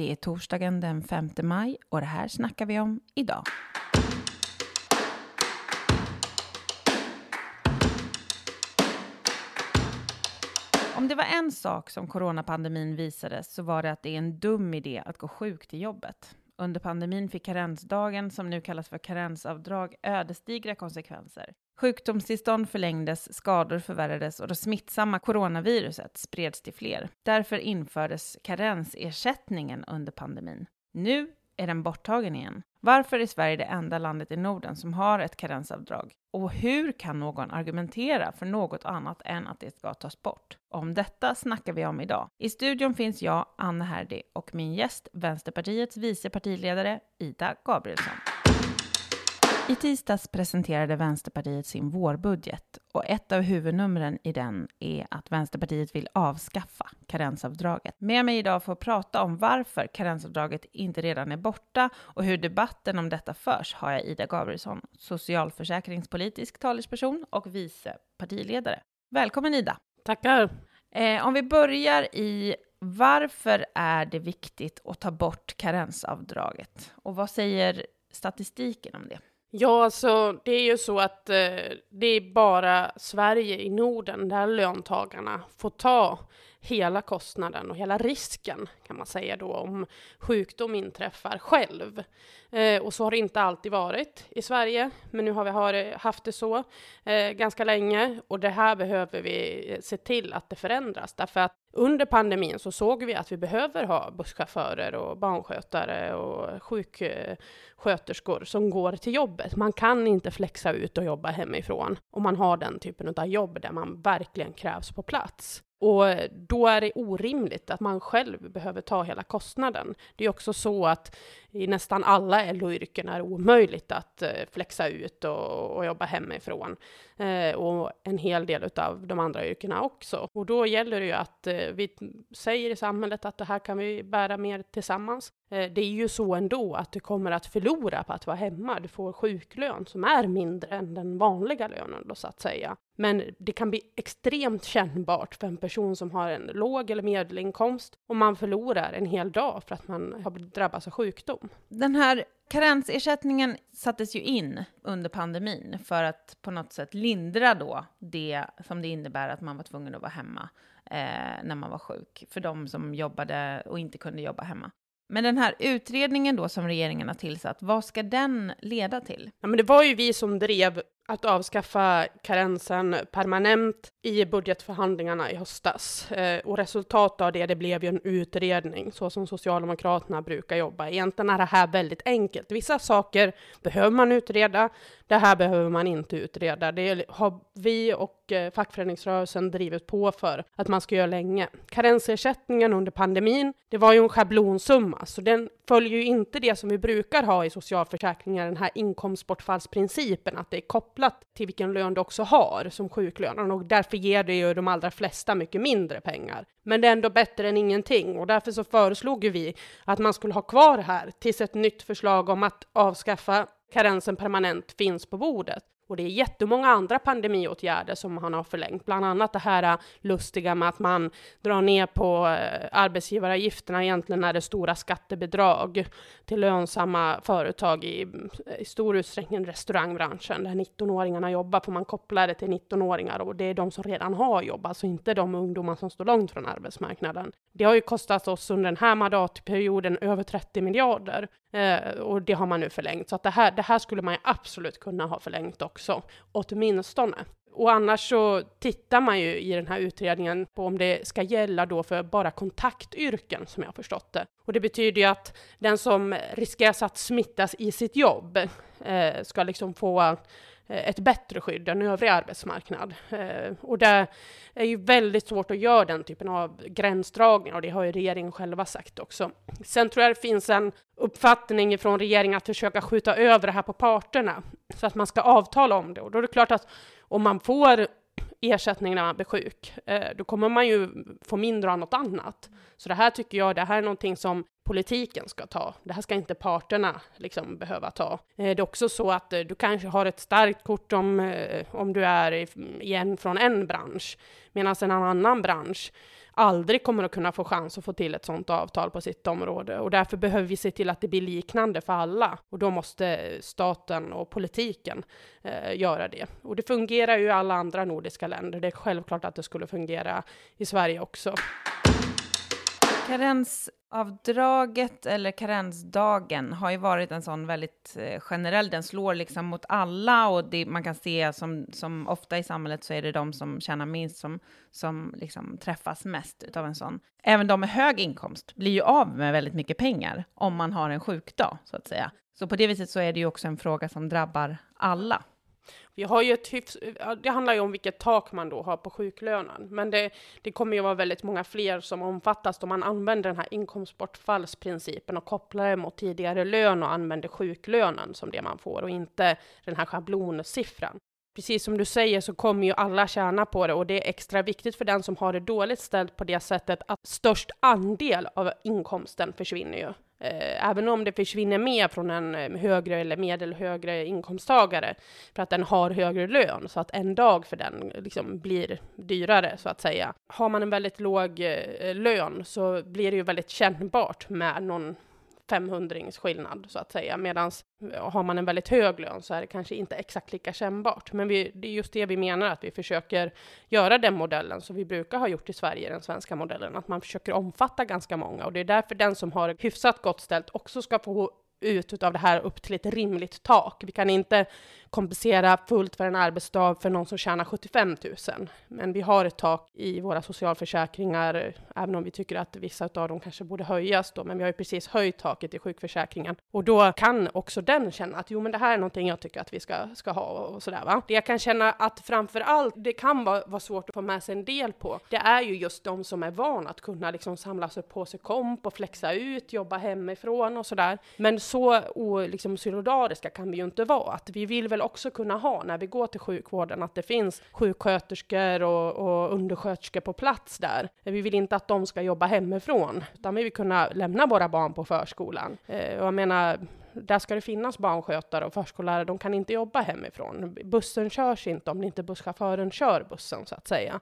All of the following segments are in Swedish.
Det är torsdagen den 5 maj och det här snackar vi om idag. Om det var en sak som coronapandemin visade så var det att det är en dum idé att gå sjuk till jobbet. Under pandemin fick karensdagen, som nu kallas för karensavdrag, ödesdigra konsekvenser. Sjukdomstillstånd förlängdes, skador förvärrades och det smittsamma coronaviruset spreds till fler. Därför infördes karensersättningen under pandemin. Nu är den borttagen igen. Varför är Sverige det enda landet i Norden som har ett karensavdrag? Och hur kan någon argumentera för något annat än att det ska tas bort? Om detta snackar vi om idag. I studion finns jag, Anna Herdy, och min gäst, Vänsterpartiets vice partiledare Ida Gabrielsson. I tisdags presenterade Vänsterpartiet sin vårbudget och ett av huvudnumren i den är att Vänsterpartiet vill avskaffa karensavdraget. Med mig idag för att prata om varför karensavdraget inte redan är borta och hur debatten om detta förs har jag Ida Gabrielsson, socialförsäkringspolitisk talesperson och vice partiledare. Välkommen Ida! Tackar! Eh, om vi börjar i varför är det viktigt att ta bort karensavdraget och vad säger statistiken om det? Ja, alltså det är ju så att eh, det är bara Sverige i Norden där löntagarna får ta hela kostnaden och hela risken kan man säga då om sjukdom inträffar själv. Eh, och så har det inte alltid varit i Sverige, men nu har vi har eh, haft det så eh, ganska länge och det här behöver vi eh, se till att det förändras därför att under pandemin så såg vi att vi behöver ha busschaufförer och barnskötare och sjuksköterskor som går till jobbet. Man kan inte flexa ut och jobba hemifrån om man har den typen av jobb där man verkligen krävs på plats. Och då är det orimligt att man själv behöver ta hela kostnaden. Det är också så att i nästan alla LO-yrken är omöjligt att eh, flexa ut och, och jobba hemifrån. Eh, och en hel del av de andra yrkena också. Och då gäller det ju att eh, vi säger i samhället att det här kan vi bära mer tillsammans. Eh, det är ju så ändå att du kommer att förlora på att vara hemma. Du får sjuklön som är mindre än den vanliga lönen då så att säga. Men det kan bli extremt kännbart för en person som har en låg eller medelinkomst om man förlorar en hel dag för att man har drabbats av sjukdom. Den här karensersättningen sattes ju in under pandemin för att på något sätt lindra då det som det innebär att man var tvungen att vara hemma eh, när man var sjuk, för de som jobbade och inte kunde jobba hemma. Men den här utredningen då som regeringen har tillsatt, vad ska den leda till? Ja, men det var ju vi som drev att avskaffa karensen permanent i budgetförhandlingarna i höstas. Eh, och resultatet av det, det blev ju en utredning, så som Socialdemokraterna brukar jobba. Egentligen är det här väldigt enkelt. Vissa saker behöver man utreda, det här behöver man inte utreda. Det har vi och Eh, fackföreningsrörelsen drivit på för att man ska göra länge. Karensersättningen under pandemin, det var ju en schablonsumma, så den följer ju inte det som vi brukar ha i socialförsäkringar, den här inkomstbortfallsprincipen, att det är kopplat till vilken lön du också har som sjuklön. Och därför ger det ju de allra flesta mycket mindre pengar. Men det är ändå bättre än ingenting och därför så föreslog ju vi att man skulle ha kvar det här tills ett nytt förslag om att avskaffa karensen permanent finns på bordet. Och det är jättemånga andra pandemiåtgärder som han har förlängt, bland annat det här äh, lustiga med att man drar ner på äh, arbetsgivaravgifterna egentligen när det är stora skattebidrag till lönsamma företag i, i stor utsträckning restaurangbranschen där 19-åringarna jobbar, för man kopplar det till 19-åringar och det är de som redan har jobb, alltså inte de ungdomar som står långt från arbetsmarknaden. Det har ju kostat oss under den här mandatperioden över 30 miljarder eh, och det har man nu förlängt, så att det här, det här skulle man ju absolut kunna ha förlängt också också, åtminstone. Och annars så tittar man ju i den här utredningen på om det ska gälla då för bara kontaktyrken, som jag har förstått det. Och det betyder ju att den som riskerar att smittas i sitt jobb eh, ska liksom få Eh, ett bättre skydd än övrig arbetsmarknad. Eh, och det är ju väldigt svårt att göra den typen av gränsdragningar och det har ju regeringen själva sagt också. Sen tror jag det finns en uppfattning från regeringen att försöka skjuta över det här på parterna så att man ska avtala om det och då är det klart att om man får ersättning när man blir sjuk, eh, då kommer man ju få mindre av något annat. Så det här tycker jag, det här är någonting som politiken ska ta. Det här ska inte parterna liksom behöva ta. Eh, det är också så att eh, du kanske har ett starkt kort om, eh, om du är igen från en bransch, medan en annan bransch aldrig kommer att kunna få chans att få till ett sådant avtal på sitt område. Och därför behöver vi se till att det blir liknande för alla. Och då måste staten och politiken eh, göra det. Och det fungerar ju i alla andra nordiska länder. Det är självklart att det skulle fungera i Sverige också. Karensavdraget eller karensdagen har ju varit en sån väldigt eh, generell, den slår liksom mot alla och det, man kan se som, som ofta i samhället så är det de som tjänar minst som, som liksom träffas mest utav en sån. Även de med hög inkomst blir ju av med väldigt mycket pengar om man har en sjukdag så att säga. Så på det viset så är det ju också en fråga som drabbar alla. Vi har ju ett hyfs, det handlar ju om vilket tak man då har på sjuklönen, men det, det kommer ju vara väldigt många fler som omfattas då man använder den här inkomstbortfallsprincipen och kopplar det mot tidigare lön och använder sjuklönen som det man får och inte den här schablonsiffran. Precis som du säger så kommer ju alla tjäna på det och det är extra viktigt för den som har det dåligt ställt på det sättet att störst andel av inkomsten försvinner ju. Eh, även om det försvinner mer från en eh, högre eller medelhögre inkomsttagare för att den har högre lön så att en dag för den liksom blir dyrare så att säga. Har man en väldigt låg eh, lön så blir det ju väldigt kännbart med någon 500 skillnad så att säga, medan har man en väldigt hög lön så är det kanske inte exakt lika kännbart. Men vi, det är just det vi menar, att vi försöker göra den modellen. Som vi brukar ha gjort i Sverige, den svenska modellen, att man försöker omfatta ganska många. Och det är därför den som har hyfsat gott ställt också ska få ut av det här upp till ett rimligt tak. Vi kan inte kompensera fullt för en arbetsdag för någon som tjänar 75 000. Men vi har ett tak i våra socialförsäkringar, även om vi tycker att vissa av dem kanske borde höjas då, men vi har ju precis höjt taket i sjukförsäkringen. Och då kan också den känna att jo, men det här är någonting jag tycker att vi ska, ska ha och sådär va. Det jag kan känna att framför allt, det kan vara, vara svårt att få med sig en del på, det är ju just de som är vana att kunna liksom samlas upp på sig komp och flexa ut, jobba hemifrån och sådär. Men så o, liksom, solidariska kan vi ju inte vara, att vi vill väl också kunna ha när vi går till sjukvården, att det finns sjuksköterskor och, och undersköterskor på plats där. Vi vill inte att de ska jobba hemifrån, utan vi vill kunna lämna våra barn på förskolan. Eh, och jag menar, där ska det finnas barnskötare och förskollärare, de kan inte jobba hemifrån. Bussen körs inte om inte busschauffören kör bussen, så att säga.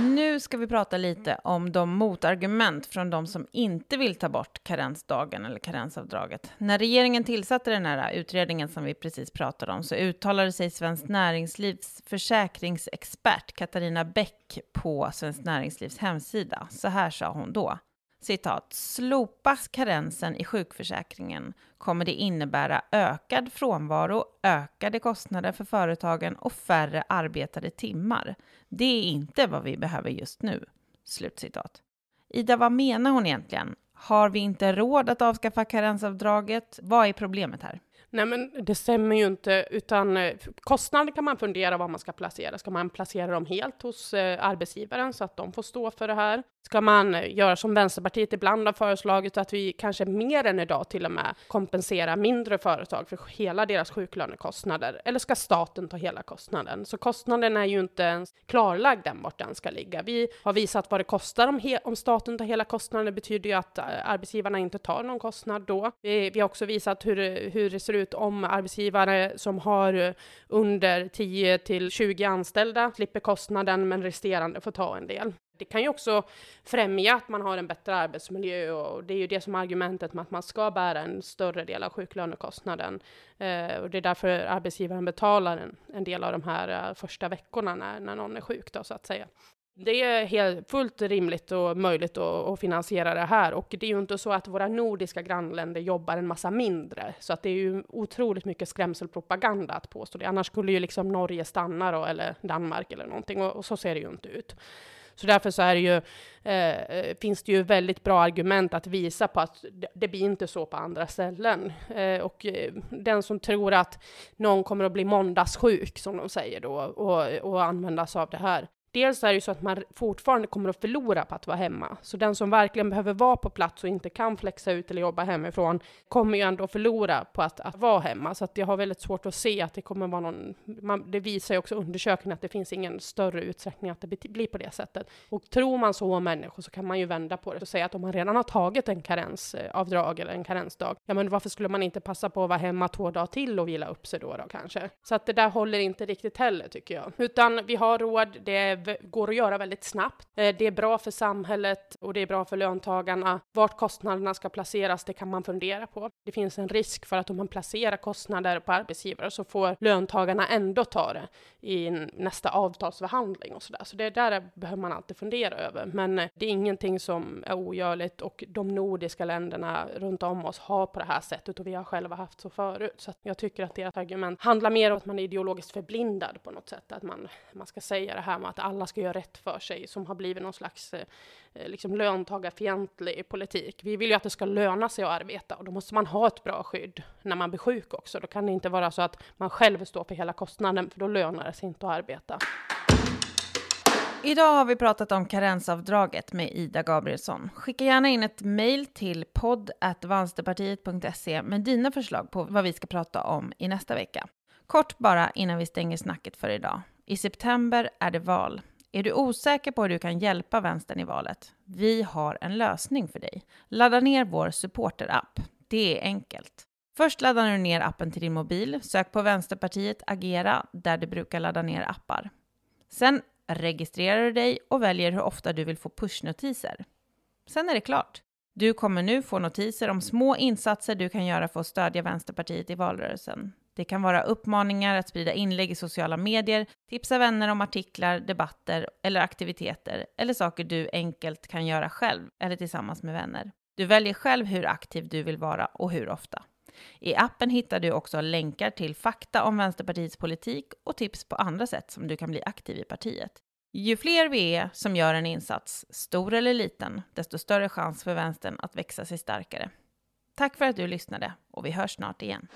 Nu ska vi prata lite om de motargument från de som inte vill ta bort karensdagen eller karensavdraget. När regeringen tillsatte den här utredningen som vi precis pratade om så uttalade sig Svenskt Näringslivs försäkringsexpert Katarina Bäck på Svenskt Näringslivs hemsida. Så här sa hon då citat, slopas karensen i sjukförsäkringen kommer det innebära ökad frånvaro, ökade kostnader för företagen och färre arbetade timmar. Det är inte vad vi behöver just nu. Slutcitat. Ida, vad menar hon egentligen? Har vi inte råd att avskaffa karensavdraget? Vad är problemet här? Nej, men det stämmer ju inte, utan eh, kostnader kan man fundera var man ska placera. Ska man placera dem helt hos eh, arbetsgivaren så att de får stå för det här? Ska man eh, göra som Vänsterpartiet ibland har föreslagit, att vi kanske mer än idag till och med kompensera mindre företag för hela deras sjuklönekostnader? Eller ska staten ta hela kostnaden? Så kostnaden är ju inte ens klarlagd än vart den ska ligga. Vi har visat vad det kostar om, om staten tar hela kostnaden. Det betyder ju att arbetsgivarna inte tar någon kostnad då. Vi, vi har också visat hur, hur det ser ut om arbetsgivare som har eh, under 10 till 20 anställda slipper kostnaden, men resterande får ta en del. Det kan ju också främja att man har en bättre arbetsmiljö och det är ju det som är argumentet med att man ska bära en större del av sjuklönekostnaden. Eh, och det är därför arbetsgivaren betalar en, en del av de här eh, första veckorna när, när någon är sjuk då, så att säga. Det är helt, fullt rimligt och möjligt att, att, finansiera det här och det är ju inte så att våra nordiska grannländer jobbar en massa mindre, så att det är ju otroligt mycket skrämselpropaganda att påstå det. Annars skulle ju liksom Norge stanna då, eller Danmark eller någonting och, och så ser det ju inte ut. Så därför så är det ju, eh, finns det ju väldigt bra argument att visa på att det, det blir inte så på andra ställen. Eh, och eh, den som tror att någon kommer att bli måndagssjuk, som de säger då, och, och användas av det här, dels är det ju så att man fortfarande kommer att förlora på att vara hemma. Så den som verkligen behöver vara på plats och inte kan flexa ut eller jobba hemifrån kommer ju ändå förlora på att, att vara hemma. Så att jag har väldigt svårt att se att det kommer vara någon... Man, det visar ju också undersökningen att det finns ingen större utsträckning att det blir på det sättet. Och tror man så om människor så kan man ju vända på det och säga att om man redan har tagit en karensavdrag eh, eller en karensdag, ja men varför skulle man inte passa på att vara hemma två dagar till och vila upp sig då, då kanske? Så att det där håller inte riktigt heller tycker jag. Utan vi har råd, det är går att göra väldigt snabbt. Eh, det är bra för samhället och det är bra för löntagarna. Vart kostnaderna ska placeras, det kan man fundera på. Det finns en risk för att om man placerar kostnader på arbetsgivare så får löntagarna ändå ta det i nästa avtalsförhandling och sådär. Så det där behöver man alltid fundera över. Men eh, det är ingenting som är ogörligt och de nordiska länderna runt om oss har på det här sättet och vi har själva haft så förut. Så jag tycker att deras argument handlar mer om att man är ideologiskt förblindad på något sätt. Att man, man ska säga det här med att alla ska göra rätt för sig som har blivit någon slags eh, eh, liksom löntagarfientlig politik. Vi vill ju att det ska löna sig att arbeta och då måste man ha ett bra skydd när man blir sjuk också. Då kan det inte vara så att man själv står för hela kostnaden, för då lönar det sig inte att arbeta. Idag har vi pratat om karensavdraget med Ida Gabrielsson. Skicka gärna in ett mejl till podd.vänsterpartiet.se med dina förslag på vad vi ska prata om i nästa vecka. Kort bara innan vi stänger snacket för idag. I september är det val. Är du osäker på hur du kan hjälpa vänstern i valet? Vi har en lösning för dig. Ladda ner vår supporterapp. Det är enkelt. Först laddar du ner appen till din mobil, sök på Vänsterpartiet Agera där du brukar ladda ner appar. Sen registrerar du dig och väljer hur ofta du vill få pushnotiser. Sen är det klart. Du kommer nu få notiser om små insatser du kan göra för att stödja Vänsterpartiet i valrörelsen. Det kan vara uppmaningar att sprida inlägg i sociala medier, tipsa vänner om artiklar, debatter eller aktiviteter eller saker du enkelt kan göra själv eller tillsammans med vänner. Du väljer själv hur aktiv du vill vara och hur ofta. I appen hittar du också länkar till fakta om Vänsterpartiets politik och tips på andra sätt som du kan bli aktiv i partiet. Ju fler vi är som gör en insats, stor eller liten, desto större chans för vänstern att växa sig starkare. Tack för att du lyssnade och vi hörs snart igen.